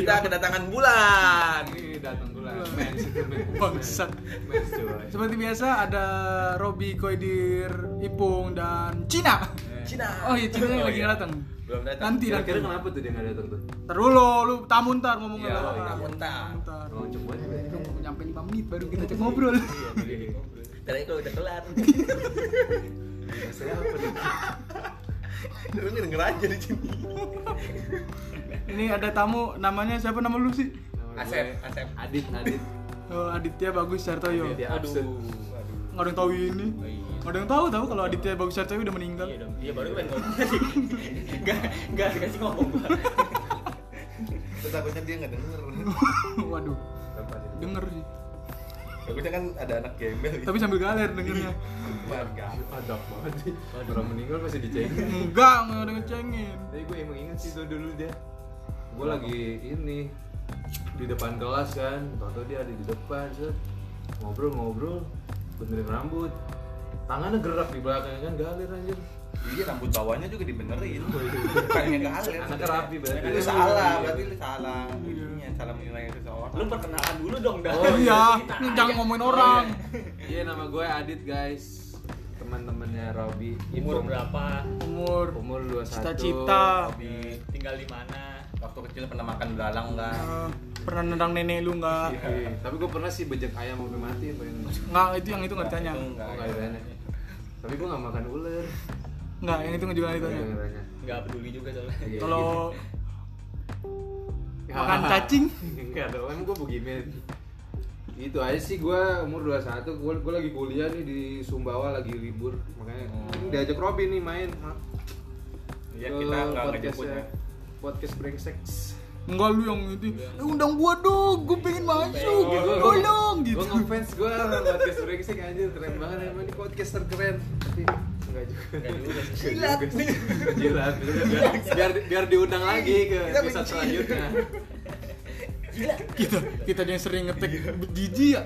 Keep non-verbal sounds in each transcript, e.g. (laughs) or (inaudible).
Kita kedatangan bulan. Ini datang. Mens itu mens. Bangsat. Seperti biasa ada Robi Koidir, Ipung dan Cina. Cina. Oh iya, Cina Oh, lagi iya. nggak datang. Belum datang. Nanti nanti. Kira-kira kenapa tuh dia nggak datang tuh? Ntar dulu, lu tamu ntar ngomong Iya, apa. iya. Tamu ntar. Ntar. Oh, coba aja. Lu mau nyampe 5 menit baru kita cek ngobrol. Iya, Tadi kalau udah kelar. (laughs) Saya apa nih? Lu denger aja di sini. Ini ada tamu namanya siapa nama lu sih? Nama Asep, gue Asep. Adit, Adit. Oh, Aditya Bagus Sartoyo. Aditya. Aduh. Absurd. Aduh. Nggak ada yang tahu ini. Oh, iya. Nggak ada yang tahu tahu kalau Aditya Bagus Sartoyo udah meninggal. Iya dong. Iya baru tadi. Enggak, enggak dikasih ngomong takutnya dia nggak denger. (laughs) Waduh, denger sih. Takutnya kan ada anak gembel gitu. Tapi sambil galer dengernya. Warga. Ada banget sih. Orang meninggal masih dicengin. Enggak, enggak ada ngecengin. Tapi gue emang inget sih tuh dulu dia. Gue lagi ini di depan kelas kan, tau dia ada di depan, set. ngobrol-ngobrol, benerin rambut, tangannya gerak di belakang kan galir anjir. Iya rambut bawahnya juga dibenerin. (laughs) Bukannya galer. Anaknya rapi berarti. Lu salah, berarti lu salah. Ininya salah menilai seseorang. Lu perkenalan dulu dong dah. Oh, iya, jangan ngomongin orang. Iya nama gue Adit guys, teman-temannya Robi. Umur berapa? Umur, Umur 21 cita-cita, Eh, Tinggal di mana? Waktu kecil pernah makan belalang enggak? eh, pernah nendang nenek lu enggak? Iya, Tapi gue pernah sih bejek ayam sampai mati pengen. Enggak, itu yang itu enggak ditanya. Itu Oh, enggak. nggak ditanya. Tapi gue gak makan ular. Enggak, yang itu juga. Nggak ditanya. Enggak peduli juga soalnya. Iya, Kalau gitu. (laughs) makan cacing, Enggak dong, emang gue bugimen Itu aja sih gue umur 21, gue, gue lagi kuliah nih di Sumbawa lagi libur Makanya Oh. ini diajak Robin nih main Iya Ke kita enggak podcast ngejemput ya. ya. Podcast brengsek enggak lu yang itu. Eh, undang gua dong, gua pengen masuk. Gua- Tolong gitu. Gue ngefans gue podcast brengsek anjir keren banget emang ini podcaster keren Tapi enggak juga. Enggak juga sih. Jilat. Jilat. Biar, biar, biar diundang lagi ke Kita episode benci. selanjutnya. Kita kita yang sering ngetek jijik ya.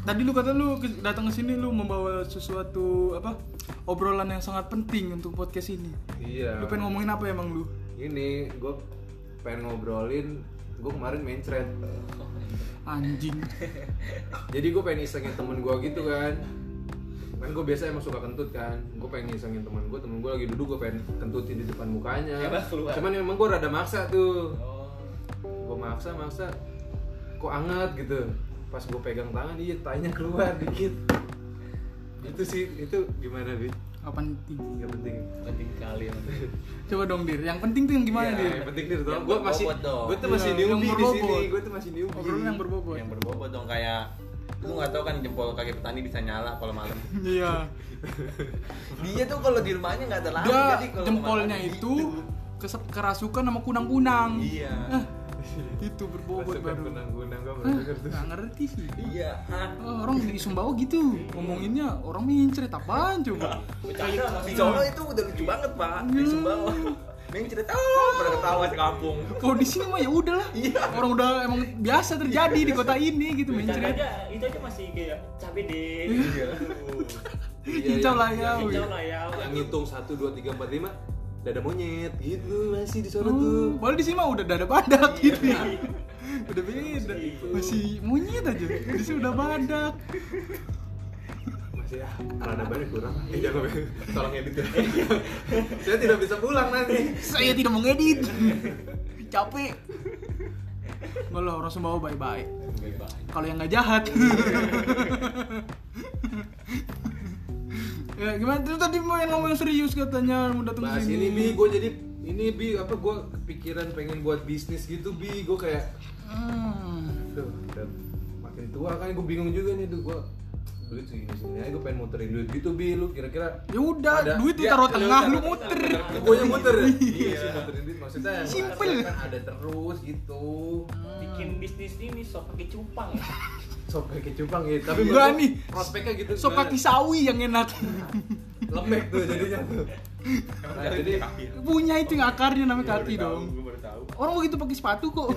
Tadi lu kata lu datang ke sini lu membawa sesuatu apa obrolan yang sangat penting untuk podcast ini. Iya. Lu pengen ngomongin apa emang lu? Ini gue pengen ngobrolin Gue kemarin main thread. Anjing. Jadi gue pengen isengin temen gue gitu kan kan gue biasa emang suka kentut kan. Gue pengen isengin temen gue temen gue lagi duduk gue pengen kentutin di depan mukanya. Keluar? cuman emang gue rada maksa tuh. Oh. gue maksa maksa. Kok anget gitu. Pas gue pegang tangan iya tanya keluar dikit. Itu sih itu gimana bi? Apa penting. Nggak penting. Penting sekali coba dong dir. Yang penting tuh yang gimana Iya, dir? yang penting nih Yang gue masih gue tuh masih Iya, newbie di sini. gue tuh masih newbie. Obrolan yang berbobot. Yang berbobot dong kayak lu nggak tahu kan jempol kaki petani bisa nyala kalau malam. iya (laughs) Dia tuh kalau di rumahnya nggak ada lampu dia jadi kalau jempolnya itu gitu. kes- kerasukan sama kunang-kunang Iya. Hah, itu berbobot baru kunang-kunang denger tuh nggak ngerti sih Iya. Oh, orang di Sumbawa gitu ngomonginnya orang mincret apaan coba Bercanda Di Solo itu udah lucu banget pak di Iya. Sumbawa. Main cerita, oh, pada ketawa sekampung. kalau di sini mah ya udahlah. Iya. orang udah emang biasa terjadi di kota ini gitu mincret aja, itu aja masih kayak cabe deh. Iya. (laughs) Hijau lah ya Hijau ya. yang ngitung 1, 2, 3, 4, 5 dada monyet gitu masih di sana Oh, tuh. Padahal di sini mah udah dada badak gitu udah beda masih monyet aja. Di sini udah badak ya. Rada banyak kurang. (laughs) Eh jangan tolong edit ya. (laughs) Saya tidak bisa pulang nanti. Saya tidak mau ngedit. Capek. Enggak lah orang Sumbawa baik-baik. Kalau yang nggak jahat. (laughs) Ya gimana? Tuh tadi mau yang ngomong serius katanya mau datang bahas ke ini sini bi. Gue jadi ini bi apa gue kepikiran pengen buat bisnis gitu bi. Gue kayak Hmm. Makin tua kan gue bingung juga nih tuh gue duit segini segini aja gue pengen muterin duit gitu bi. Lu kira-kira ya udah Ada- duit lu Ya, taruh lu tengah lu muter. Gue yang muter ya? (laughs) Iya sih muterin duit. Maksudnya yang Simple. penghasilan kan ada terus gitu. Bikin bisnis ini sok pakai cupang ya. sok kayak cupang gitu tapi Enggak nih. prospeknya gitu so kaki sawi yang enak. Lembek tuh jadinya tuh. Nah, jadi punya itu yang akarnya namanya kaki Gue dong. baru tahu. orang begitu pakai sepatu kok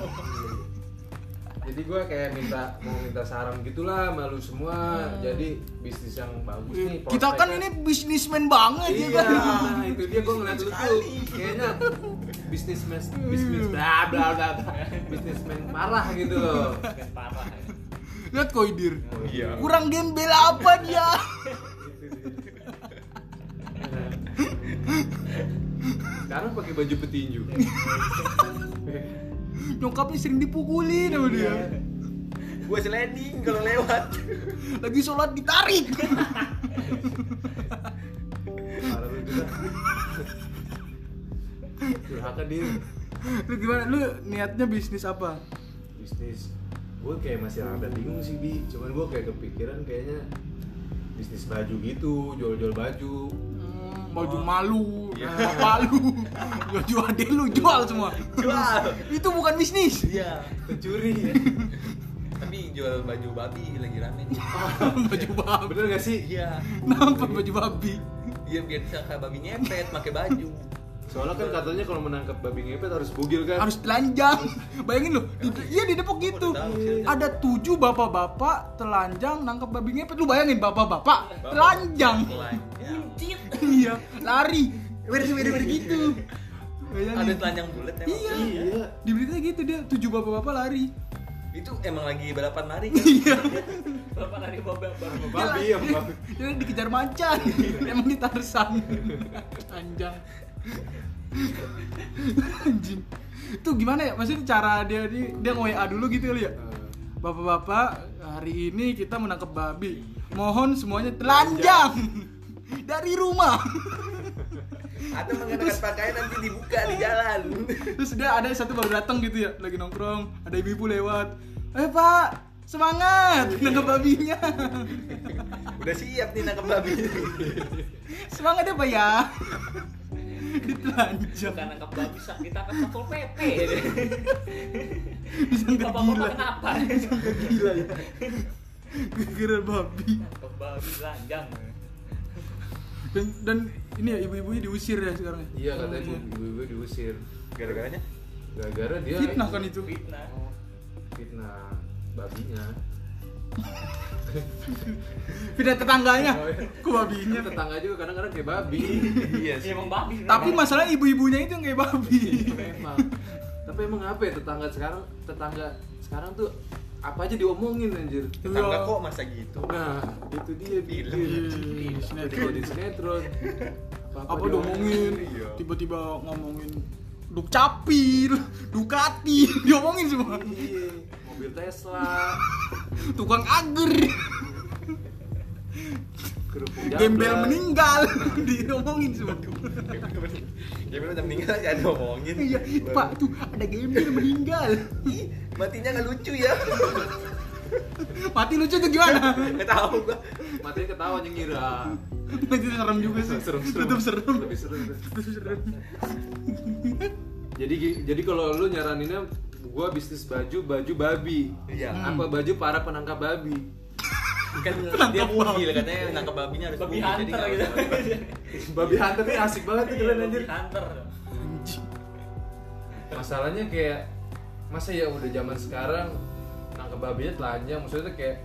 jadi gue kayak minta mau minta saran gitulah malu semua. Jadi bisnis yang bagus nih kita kan ini bisnismen banget ya iya kan? nah, itu dia gue ngeliat lu tuh. Kayaknya bisnismen bisnis bla bla bla bisnismen parah gitu loh. Kan parah. Ya. Lihat Koidir. Iya. Kurang gembel apa dia? sekarang pakai baju petinju (laughs) Nyokapnya sering dipukulin sama dia. Gua sliding kalau lewat. Lagi sholat ditarik. durhaka dia Lu gimana? Lu niatnya bisnis apa? bisnis gue kayak masih rada bingung sih bi cuman gue kayak kepikiran kayaknya bisnis baju gitu jual-jual baju baju malu, Iya. bapak lu, baju adek lu jual semua. Jual. Itu bukan bisnis. Iya. pencuri Tapi jual baju babi lagi rame nih. (laughs) baju babi. bener gak sih Iya. Kenapa baju babi? Iya biar bisa kayak babi ngepet pakai baju. Soalnya kan katanya kalau menangkap babi ngepet harus bugil kan Harus telanjang. (laughs) Bayangin lu, di, iya di Depok gitu. Sih. Ada tujuh bapak-bapak telanjang nangkep babi ngepet. Lu bayangin bapak-bapak telanjang. Iya, lari. Wer-wer gitu. Bayangin. Ada telanjang bulat emang. Iya. iya Di berita gitu dia tujuh bapak-bapak lari. Itu emang lagi balapan lari kan? Iya. Bapak lari babi babi. babi ya babi Dia dikejar macan. Emang di Tarsan. Anjang. Anjing. Itu gimana ya? Maksudnya cara dia dia, dia nge-WA dulu gitu kali ya? Bapak-bapak, hari ini kita menangkap babi. Mohon semuanya telanjang dari rumah. Atau mengenakan pakaian nanti dibuka di jalan. Terus dia ada satu baru datang gitu ya, lagi nongkrong, ada ibu-ibu lewat. Eh pak, semangat nangkap babinya. Udah siap nih nangkep babi. Semangat ya pak ya. Ditelanjang. Bukan nangkap babi sak kita kan satpol pp. Disangka gila. kenapa? Gila ya. Gara-gara babi. Nangkap babi telanjang. Dan dan ini ya ibu-ibunya diusir ya sekarang. ya? iya katanya ibu ibu diusir Gara-garanya? gara-gara dia Fitnah kan itu. Fitnah. fitnah babinya (laughs) Fitnah tetangganya. Oh, iya. Kok babinya? Tetangga juga kadang-kadang kayak babi (laughs) Iya Iya emang babi. Tapi masalah ibu-ibunya itu yang kayak babi. memang tapi emang apa ya tetangga sekarang tetangga sekarang tuh apa aja diomongin anjir Tetangga Iya. kok masa gitu? nah itu dia Film. Iya, sinetron. di sinetron Apa diomongin? Iya. Tiba-tiba ngomongin Duk capil, Ducati, (laughs) diomongin semua. Mobil Tesla (laughs) Tukang ager, kerupuk gembel meninggal, (laughs) diomongin semua. Bener udah meninggal ya ada ngomongin. Iya, Pak, tuh ada gembel meninggal. Matinya nggak lucu ya. Mati lucu tuh gimana? Nggak tahu gua. matanya ketawa ngira Itu serem juga sih. serem Tetep serem. lebih serem Tetep serem. jadi jadi kalau lu nyaraninnya gua bisnis baju baju babi Iya. apa baju para penangkap babi (laughs) Kan dia bugil katanya nangkep babinya harus babi hunter gitu. (laughs) babi hunter nih asik banget tuh kalian anjir Babi hunter. masalahnya kayak masa ya udah zaman sekarang nangkep babinya telanjang maksudnya tuh kayak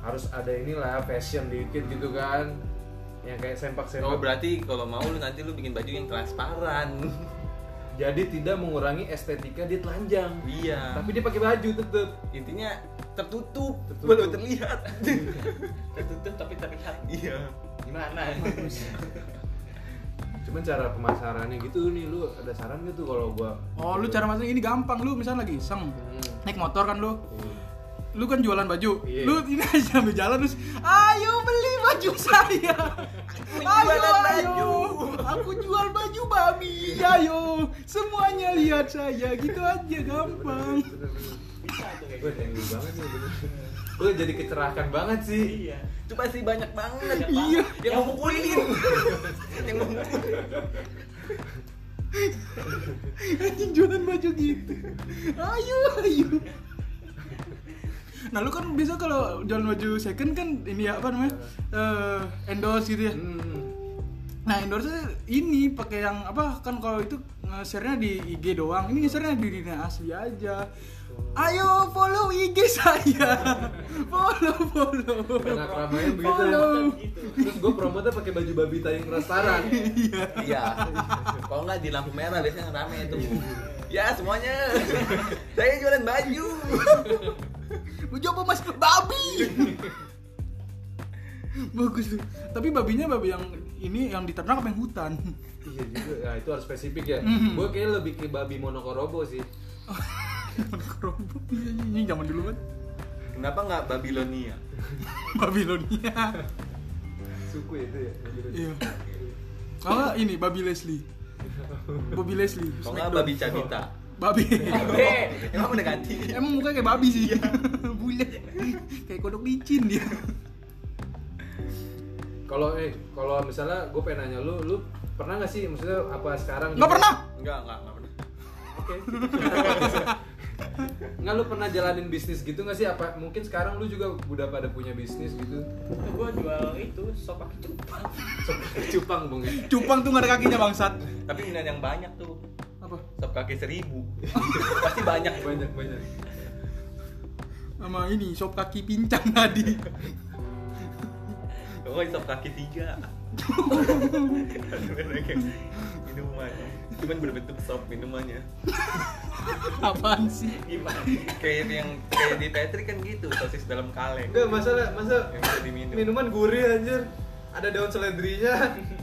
harus ada inilah fashion dikit gitu kan yang kayak sempak Oh sempak berarti kalau mau lu nanti lu bikin baju yang transparan. Jadi tidak mengurangi estetika dia telanjang Iya. tapi dia pakai baju tetep intinya tertutup, Tertutup. belum terlihat. (laughs) Tertutup tapi terlihat. iya. Gimana? (laughs) cuman cara pemasarannya gitu nih lu ada saran gitu kalau gua Oh, lu cara masang ini gampang lu misalnya lagi iseng. Hmm. Naik motor kan lu. Iya. Lu kan jualan baju. Iya. Lu ini (laughs) aja sambil jalan terus, "Ayo beli baju saya." ayo, ayo. baju. Aku jual baju babi. Ayo, semuanya lihat saya. Gitu aja gampang. Gue thank you banget sih bener. Gue jadi kecerahkan banget sih Iya. Itu pasti banyak banget. Iya. Yang mau mukulin. yang mau mukulin. (laughs) Anjing jualan baju gitu. Ayo, ayo. Nah, lu kan bisa kalau jualan baju second kan ini ya apa namanya? Eh, endorse gitu ya. Hmm. Nah, endorse ini pakai yang apa kan kalau itu nge-share-nya di IG doang. Ini nge-share-nya di dunia asli aja. Ayo follow IG saya. (laughs) follow follow. Anak ramainya begitu. Follow. Terus gue promotnya pakai baju babi tayang restoran. Iya. Kalau nggak di lampu merah biasanya rame itu. Ya semuanya. Saya jualan baju. Baju apa mas? Babi. Bagus tuh. Tapi babinya babi yang ini yang diternak apa yang hutan? iya juga. Ya itu harus spesifik ya. Mhm. Gue kayak lebih ke babi monokorobo sih. Kerombok. Iya, iya, Ini zaman dulu kan. Kenapa nggak Babilonia? (laughs) Babilonia. Suku itu ya. Iya. Kalau ini babi Leslie. Bobby Leslie. Kalau nggak. Babi Cabita. Babi. Eh, Emang udah ganti. Emang mukanya kayak babi sih. (laughs) Bulat. kayak kodok licin dia. Kalau eh kalau misalnya gue pengen nanya lu, lu pernah nggak sih maksudnya apa sekarang? Nggak pernah. Enggak, enggak, enggak pernah. Oke. (laughs) Nggak lu pernah jalanin bisnis gitu nggak sih? Apa mungkin sekarang lu juga udah pada punya bisnis gitu? gue jual itu sop kaki cupang. Cupang bang ya. Cupang tuh nggak ada kakinya bangsat. Tapi minat yang banyak tuh. Apa? Sop kaki seribu. (laughs) Pasti banyak. Banyak banyak. Sama ini sop kaki pincang tadi. (laughs) Oh, sop kaki tiga. (laughs) minuman. Cuman berbentuk sop minumannya. Apaan sih? Gimana? Kayak yang kayak di Patrick kan gitu, sosis dalam kaleng. Enggak masalah masa Yang bisa diminum. minuman gurih anjir. Ada daun seledrinya.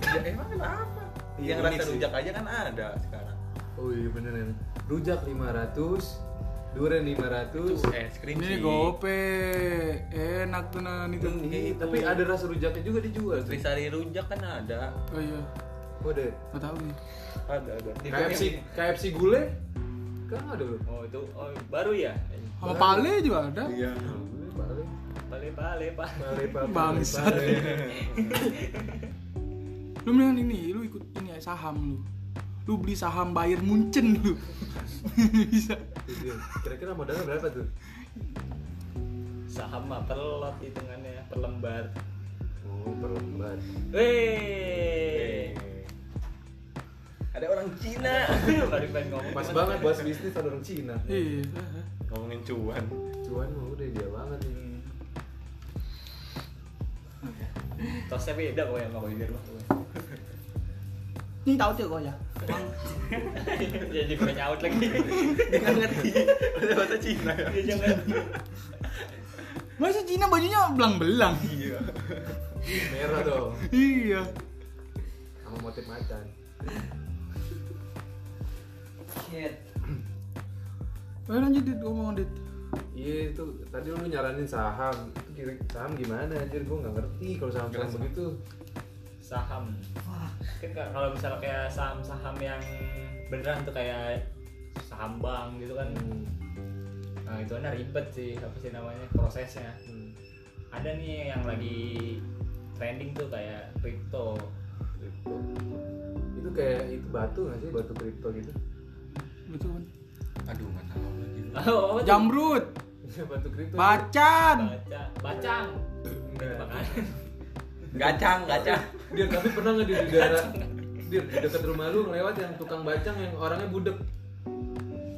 Ya emang apa? Iya, yang unik rasa rujak aja kan ada sekarang. Oh iya beneran. Rujak 500, durian 500. Tuh es krim Ini gope. Enak tuh nan itu. Hmm, gitu. Tapi ada rasa rujaknya juga dijual. tuh. Trisari rujak kan ada. Oh iya. Oh, ada. Nggak tahu nih. Ada, ada. KFC KFC gule kan ada loh. Oh itu oh, baru ya? Sama pale juga ada. Iya. Gule, Bale. Bale bale pak. Bale, Pak. Bangsat. Bale. (laughs) Lu mendingan ini, lu ikut ini ya saham lu. Lu beli saham Bayern Munchen lu. (laughs) Bisa. Dia. Kira-kira modalnya berapa tuh? Saham mah per lot hitungannya per lembar. Oh, per lembar. Weh. Ada orang Cina. (laughs) Baru pengen ngomong. Pas banget bahas bisnis ada orang Cina. Iya. Ngomongin cuan. Cuan mah udah dia banget nih. Hmm. Tosnya beda kok yang kau pikir mah. Ini tahu tuh kok ya. Jadi (laughs) gue nyaut lagi. Dia nggak ngerti. Ada bahasa Cina ya. Dia jangan. Masa Cina bajunya belang-belang? Iya. Merah dong. iya. Sama motif macan. Shit. Ayo lanjut dit ngomong dit. Iya itu tadi lu nyaranin saham. Itu kira saham gimana anjir gua nggak ngerti kalau saham saham Jelas. begitu. Saham. Ka- kalau misalnya kayak saham-saham yang beneran tuh kayak saham bank gitu kan. Hmm. Nah, itu kan ribet sih apa sih namanya prosesnya. Hmm. Ada nih yang lagi trending tuh kayak crypto. Kripto. Itu kayak itu batu nggak sih batu kripto gitu? Betul kan? Aduh, nggak tahu lagi. (laughs) Oh, tuh? Jamrut, batu kripto. bacan. Baca, bacang. Enggak. Makan. Gacang, gacang. Dia tapi pernah nggak di daerah dia di dekat rumah lu lewat yang tukang bacang yang orangnya budek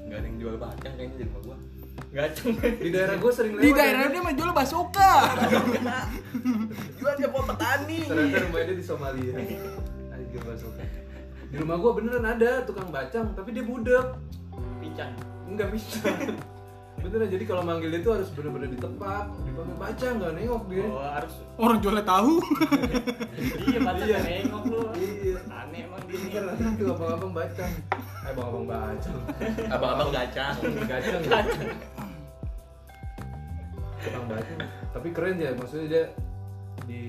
Nggak ada yang jual bacang kayaknya di rumah gua. Gacang. di daerah gue sering lewat Di daerah dia mah jual basoka. Jual dia buat petani. ternyata rumahnya dia di Somalia Anjir basuka di rumah gue beneran ada tukang bacang tapi dia budek Pincang. Enggak bisa. Beneran jadi kalau manggil dia tuh harus bener-bener di tempat, dipanggil baca nggak nengok dia. Oh, harus Orang jualnya tahu. iya baca Iya. nengok lu. Iya. Aneh emang dia nih. Itu abang-abang bacang. Eh abang-abang bacang. Abang-abang gacang. Gacang. Tukang bacang. Tapi keren ya, maksudnya dia di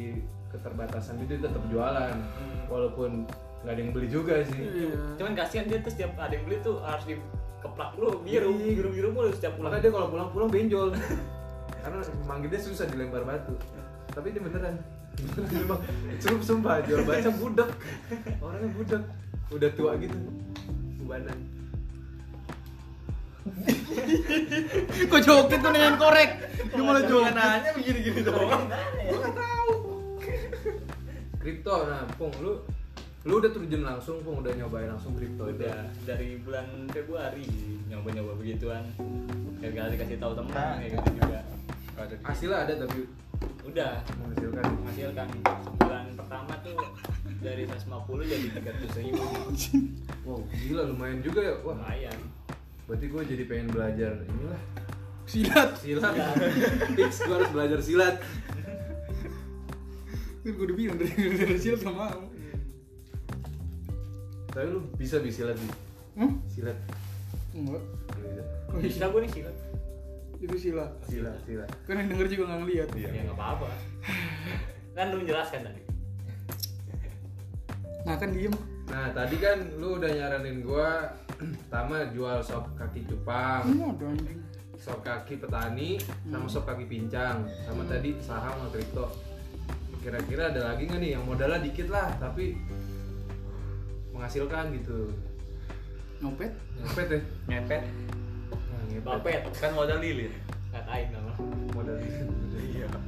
keterbatasan itu dia tetap jualan. Walaupun nggak ada yang beli juga sih. Iya. Cuman kasihan dia tuh setiap ada yang beli tuh harus dikeplak lu biru, Iya. biru-biru mulu setiap pulang. Makanya dia kalau pulang-pulang benjol. (laughs) Karena manggil dia susah dilempar batu. Tapi dia beneran. Beneran emang sumpah, sumpah jual baca budak. Orangnya budak. Udah tua gitu. Ubanan. (laughs) Kok joget tuh dengan korek? Dia malah joget. Nanya begini-gini doang. (laughs) Kripto nah, Pung lu Lu udah terjun langsung, pun udah nyobain langsung kripto itu. udah dari bulan Februari nyoba-nyoba begituan. Gara-gara dikasih tahu teman kayak gitu juga. Hasilnya ada tapi? Udah. Menghasilkan. menghasilkan. Bulan pertama tuh dari 150 jadi 300 ribu. Wow, gila lumayan juga ya. Wah, lumayan. Berarti gue jadi pengen belajar inilah. Silat. Silat. Fix gue harus belajar silat. gue udah bilang dari dari silat gak mau Tapi lu bisa bisa silat nih. hmm? Silat. enggak Bisa. gue nih silat itu silat Silat, silat. kan yang denger juga nggak ngeliat Iya. ya nggak apa-apa (laughs) kan lu menjelaskan tadi nah kan diem Nah, tadi kan lu udah nyaranin gua (clears throat) pertama jual sop kaki cupang, ada anjing sop kaki petani, sama sop kaki pincang, sama tadi saham sama kripto. Kira-kira ada lagi nggak nih yang modalnya dikit lah tapi menghasilkan gitu. nyopet Ngepet ya? ngepet Nah, ngepet. bapet Kan modal lilin. ngatain nama Modal Iya. (laughs)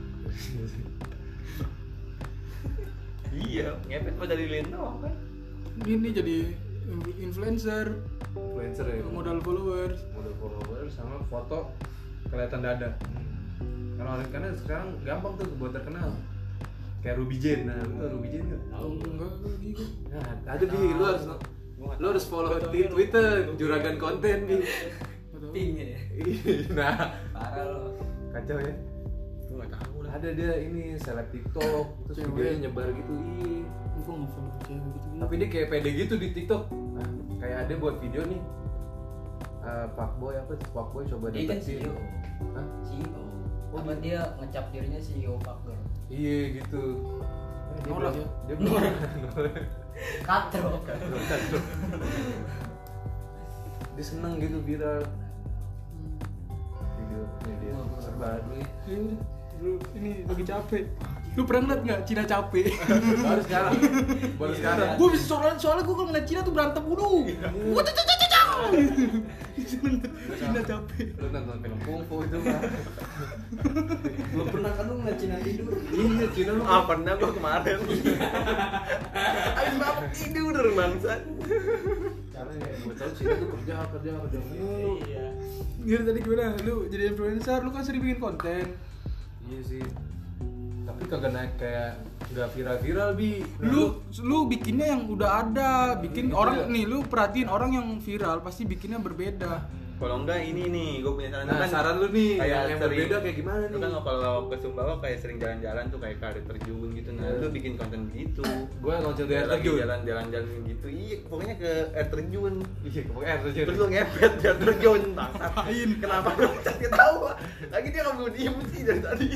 Iya, ngepet modal lilin doang kan. ini jadi influencer influencer ya. modal followers modal follower sama foto kelihatan dada. Karena orang karena sekarang gampang tuh buat terkenal. Kayak Ruby Jane, nah lu Ruby Jane nggak? tahu enggak Nah, ada bi, lu harus lu harus follow di Twitter juragan konten bi. pingnya ya nah, parah lo kacau ya. Gue gak tahu lah. Ada dia ini seleb TikTok, terus videonya nyebar gitu. Ih. gue nggak follow cewek gitu Tapi dia kayak pede gitu di TikTok. Nah, kayak ada buat video nih. Eh, fuckboy apa tuh? Fuckboy coba Dia kan deketin. CEO. Hah? CEO. Oh, Apa dia ngecap dirinya CEO fucker? Iya gitu. Eh, dia Norak ya? Dia bilang (laughs) Katro. dia seneng gitu viral. Videonya dia. Serba duit Ya udah, lu ini lagi capek. Lu pernah ngeliat nggak Cina capek? (laughs) Baru sekarang. Baru sekarang. Gue bisa soalnya soalnya gue kalau ngeliat Cina tuh berantem mulu. Gue tuh tuh tuh (laughs) Cina capek lu nonton film kungfu itu kan (laughs) Belum pernah kan lu ngeliat Cina tidur? iya Cina lu Ah, pernah gue kemarin. (laughs) Abis bapak tidur bangsat. karena ya gue tau Cina tuh kerja kerja kerja mulu iya Gila tadi gimana? Lu jadi influencer, lu kan sering bikin konten iya sih tapi kagak naik kayak nggak viral-viral bi Lu lu bikinnya yang udah ada Bikin Gitu orang ya. nih, lu perhatiin orang yang viral pasti bikinnya berbeda Kalau enggak ini nih, gue punya saran. Nah saran lu nih yang, yang sering- berbeda kayak gimana Lu nih kan kalau ke Sumbawa kayak sering jalan-jalan tuh kayak karir terjun gitu. Nah, Iya. lu bikin konten begitu. gue di air terjun jalan-jalan jalan gitu. Iya, pokoknya ke air terjun. iya pokoknya air terjun Terus lu ngepet air terjun. (laughs) Bangsat. Kenapa lu tahu? Lagi dia nggak mau diem sih dari tadi.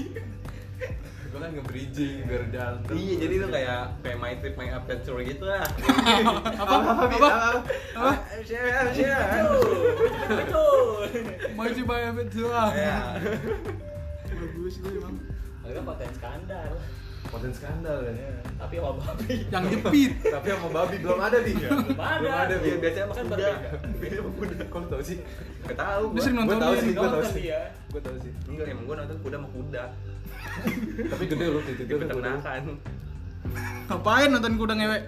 Gue kan nge-bridging biar terus. Iya, jadi lu kayak kayak my trip my adventure gitu lah. (laughs) Apa? Apa? Apa? Share, share. betul Mau coba ya doang Ya. Bagus lu emang Agak konten skandal konten skandal kan tapi sama babi Yang jepit tapi sama babi belum ada nih belum ada belum ada Bi. biasanya Kan kuda. berbeda. Biasanya sama kuda. tau sih Gak tahu Dia gua. sering gue tau sih gue tau Nonton sih gue tau sih Enggak, emang gua nonton kuda sama kuda. tapi gede lu itu Di peternakan. Ngapain nonton kuda ngewek?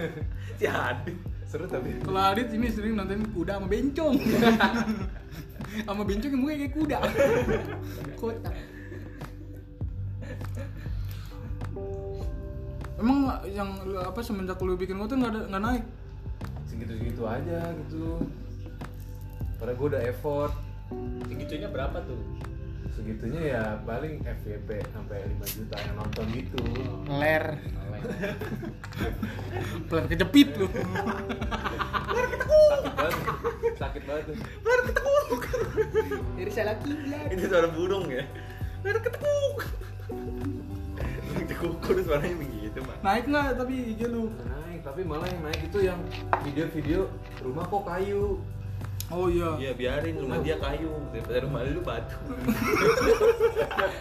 (laughs) Si Adit. seru tapi Kalau Adit ini sering nonton kuda sama bencong (laughs) Sama bencong yang mukanya kayak kuda (laughs) Kotak Emang yang lu- apa semenjak lu bikin konten nggak ada nggak naik? segitu segitu aja gitu padahal gue udah effort segitunya berapa tuh segitunya ya paling FYP sampai 5 juta yang nonton gitu Ler. (laughs) Pelan kejepit lu. sakit banget sakit banget tuh Dari salah kiblat. Itu suara burung ya. Ada ketekuk. Udah suaranya begitu, Mak. Naik nggak tapi IG lu? Nggak naik tapi malah yang naik itu yang video-video rumah kok kayu Oh iya. Iya, biarin rumah dia kayu daripada rumah lu batu.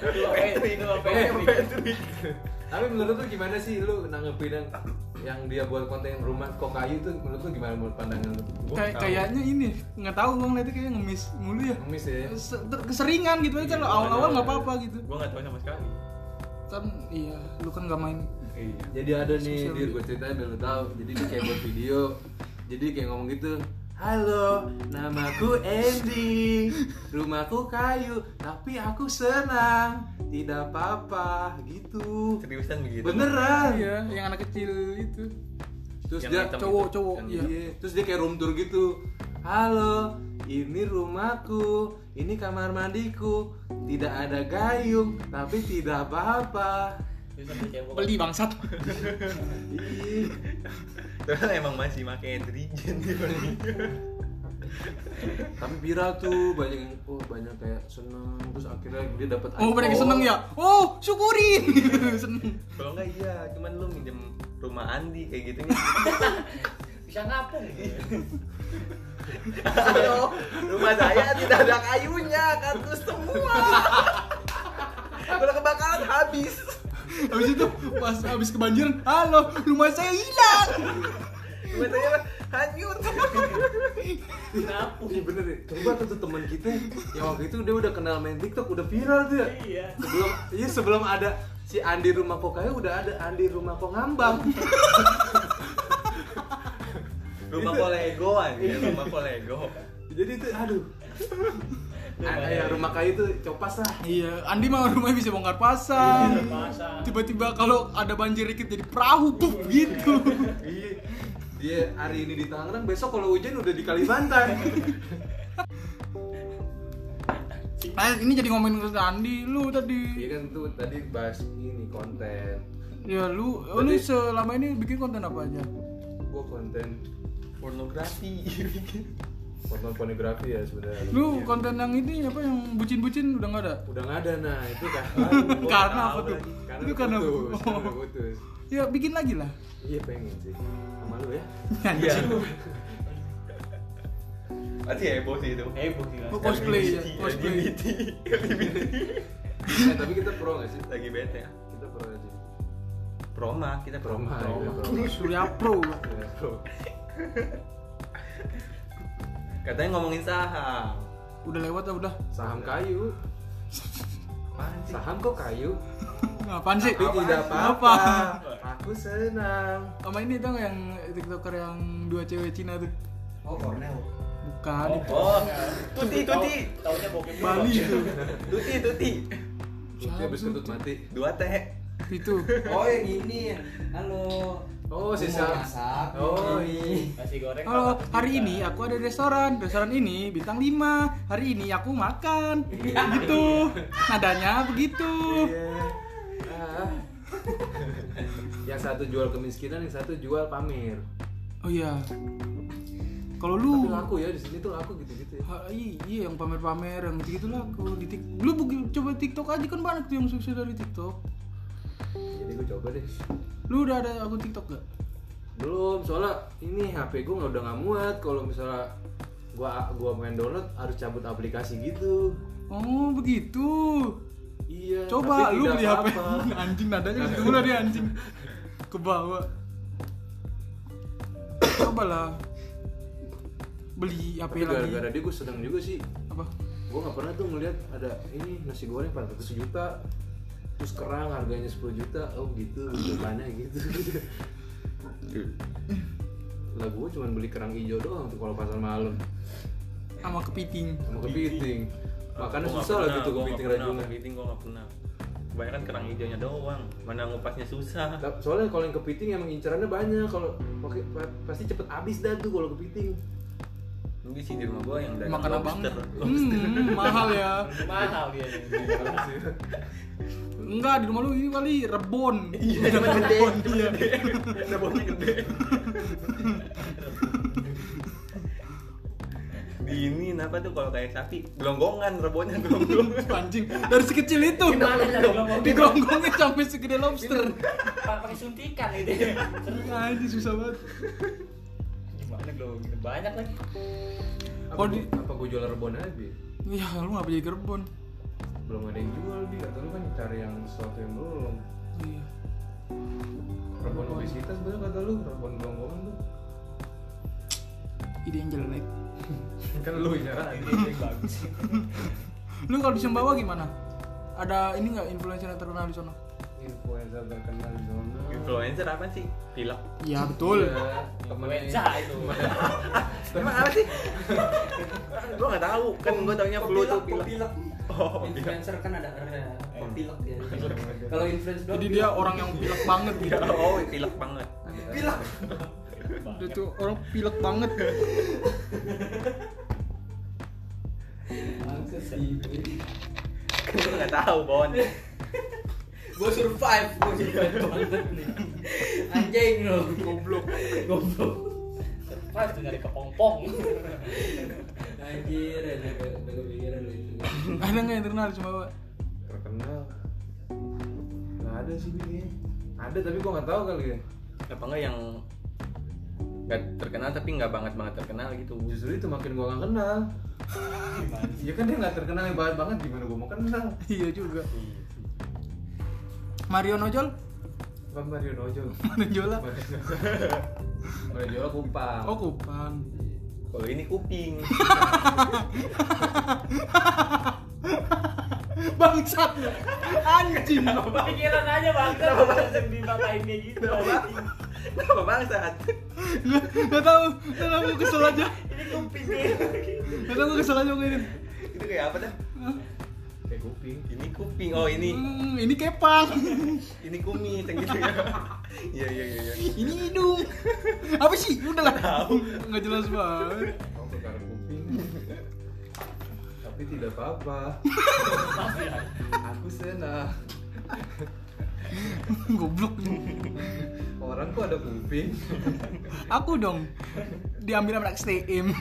Itu apa itu apa Patrick. tapi menurut lu gimana sih lu nanggepin yang yang dia buat konten rumah kok kayu tuh menurut lu gimana menurut pandangan lu? Kayak kayaknya ini nggak tahu bang lihatnya kayak ngemis mulu ya. Ngemis ya? Keseringan gitu aja kalau awal-awal nggak apa-apa gitu. Gua enggak tahu sama sekali. Kan iya, lu kan nggak main Iya. Jadi ada nih, Sosial dir gue ceritain biar lu tahu. Jadi dia kayak buat video. Jadi kayak ngomong gitu. Halo, namaku Andy. Rumahku kayu, tapi aku senang. Tidak apa-apa, gitu. Seriusan begitu? Beneran. Iya, yang anak kecil itu. Terus Yang dia hitam cowok, itu. cowok, Yang iya. Iya. Terus dia kayak room tour gitu. Halo, ini rumahku. Ini kamar mandiku. Tidak ada gayung, tapi tidak apa-apa. Beli bangsat. Terus (laughs) emang masih pakai deterjen Tapi viral tuh banyak yang oh banyak kayak seneng terus akhirnya dia dapat Oh, mereka seneng ya. Oh, syukurin. (laughs) seneng. Kalau enggak iya, cuman lu minjem rumah Andi kayak gitu nih. (laughs) Bisa ngapung. Halo, rumah saya tidak ada kayunya, kardus semua. Kalau kebakaran habis. Habis itu pas habis kebanjiran, halo, rumah saya hilang. Rumah saya hanyut. Ngapung. Iya bener deh. Coba tuh, teman kita yang waktu itu dia udah kenal main TikTok udah viral tuh ya. Iya. Sebelum iya sebelum ada si Andi rumah kok kayu udah ada Andi rumah kok ngambang. Rumah kolego anjir, rumah kolego. Jadi itu aduh. Ada yang rumah kayu tuh copas lah. Iya, Andi mah rumahnya bisa bongkar pasang. Iya, pasang. Tiba-tiba kalau ada banjir dikit jadi perahu pup gitu. Iya. Dia hari ini di Tangerang, besok kalau hujan udah di Kalimantan. Nah, ini jadi ngomongin ke Andi lu tadi. Iya kan tuh tadi bahas ini konten. Ya lu, lu selama ini bikin konten apa aja? Gua konten Pornografi. (laughs) konten pornografi ya sebenarnya. Lu konten yang ini apa yang bucin-bucin udah nggak ada? udah nggak ada nah itu kan (laughs) karena apa tuh? karena Itu karena putus, karena oh. udah putus. (laughs) Ya bikin lagi lah. Iya pengen sih sama lu ya. Iya. Berarti heboh sih itu. Heboh sih. Oh, cosplay ya, cosplay. LGBT. Eh, tapi kita pro nggak sih? Lagi bete ya. Kita pro aja. Proma, kita Proma, proma. iya, Proma. pro. Surya Pro. Ya. Katanya ngomongin saham. Udah lewat ya udah. Saham kayu. Apaan sih? Saham kok kayu? Apaan sih? Tapi tidak apa-apa. Aku senang. Sama ini tau yang tiktoker yang dua cewek Cina tuh? Oh, Cornell. Bukan. Oh, tuti tuti. Taunya bokep Bali itu. Tuti tuti. Dia habis kentut mati. Dua teh. Itu. Oh, yang ini. Halo. Oh, sisa. masak. Oh, Ini. Nasi goreng. Halo, 8 hari ini aku ada di restoran. Restoran ini bintang 5. Hari ini aku makan. Gitu. Nadanya begitu. Iya. Ah. yang satu jual kemiskinan, yang satu jual pamer. Oh iya. Kalau Tapi lu laku ya di sini tuh laku gitu-gitu ya. Ha, iya, iya, yang pamer-pamer yang gitu laku di tik lu coba TikTok aja kan banyak tuh yang sukses dari TikTok Jadi gue coba deh. lu udah ada akun TikTok gak? Belum, soalnya ini HP gue nggak udah nggak muat. Kalau misalnya gua gua main download harus cabut aplikasi gitu. oh begitu Iya. coba tapi lu beli HP (laughs) anjing nadanya gitu mulu dia anjing ke bawah coba lah beli HP Tapi lagi gara-gara dia gue seneng juga sih. apa Gue nggak pernah tuh ngeliat ada ini nasi goreng 400 juta terus kerang harganya 10 juta oh gitu depannya gitu (laughs) lah gue cuma beli kerang hijau doang tuh kalau pasar malam sama kepiting sama kepiting makanya susah lah gitu kepiting rajungan Kepiting gua nggak pernah. Kebanyakan kerang hijaunya doang. Mana ngupasnya susah. Soalnya kalau yang kepiting emang incerannya banyak kalau pasti cepet habis dah tuh kalau kepiting Lu sih di rumah gua yang dagang makan abang lobster. hmm, mahal ya (laughs) Mahal dia. (laughs) enggak di rumah lu ini kali rebon Iya, gede. iya Rebonnya gede. Di ini apa tuh kalau kayak sapi gelonggongan rebonnya gelonggongan. (laughs) anjing dari sekecil itu Gimana cara gelonggongnya? digonggongin sampai segede lobster Pa- pakai suntikan itu. anjing susah banget Gimana? Banyak lagi. apa, gua- di- apa gue jual rebon aja ya lu ngapa jadi rebon belum ada yang jual bi atau lu kan cari yang sesuatu yang belum iya rebon obesitas bener kata lu rebon gelonggongan tuh ide yang jelek (laughs) kan lu ya kan Ini bagus. (laughs) lu kalau di Sumbawa gimana ada ini nggak influencer yang terkenal di sana influencer terkenal di zona Influencer apa sih? Pilek. Iya betul. Iya, Influenza itu. Emang apa sih? (laughs) gua nggak tahu. Kan gua taunya flu tuh pilek. Oh, pilek. influencer kan ada ada pilek ya (laughs) kalau influencer Jadi dia orang yang pilek banget gitu. (laughs) Oh, pilek banget. pilek Dia tuh orang pilek banget. Kan gua nggak tahu, Bon. (laughs) gue survive gue survive banget nih anjing lo goblok goblok Pas tuh nyari kepompong. anjir udah kepikiran lo itu (laughs) Ada nggak yang terkenal cuma terkenal nggak ada sih ini ada tapi gua nggak tahu kali ya Apa enggak yang nggak terkenal tapi nggak banget banget terkenal gitu. justru itu makin gua nggak kenal ya kan dia nggak terkenal yang banget banget gimana gua mau kenal Iya juga. Mario Nojol? Bukan (laughs) Mario Nojol? Mario Nojol Kupang Oh Kupang. Kalau ini kuping. (laughs) Bangsat. Anjing. Pikiran aja bang, langsung dimatain kayak gitu. Kenapa bangsat? Nggak tahu. Kenapa gue kesel aja? Ini kuping nih. Nggak tahu gue kesel aja gue ini. Itu kayak apa dah? kayak kuping Ini kuping. Oh, ini Hmm, ini kepang. ini kumis yang gitu ya. Iya, iya, iya, iya. ini hidung. Apa sih? Udah lah. Nggak jelas banget. Tapi tidak apa-apa aku senang Goblok. orang kok ada kuping Aku dong. Diambil sama STM.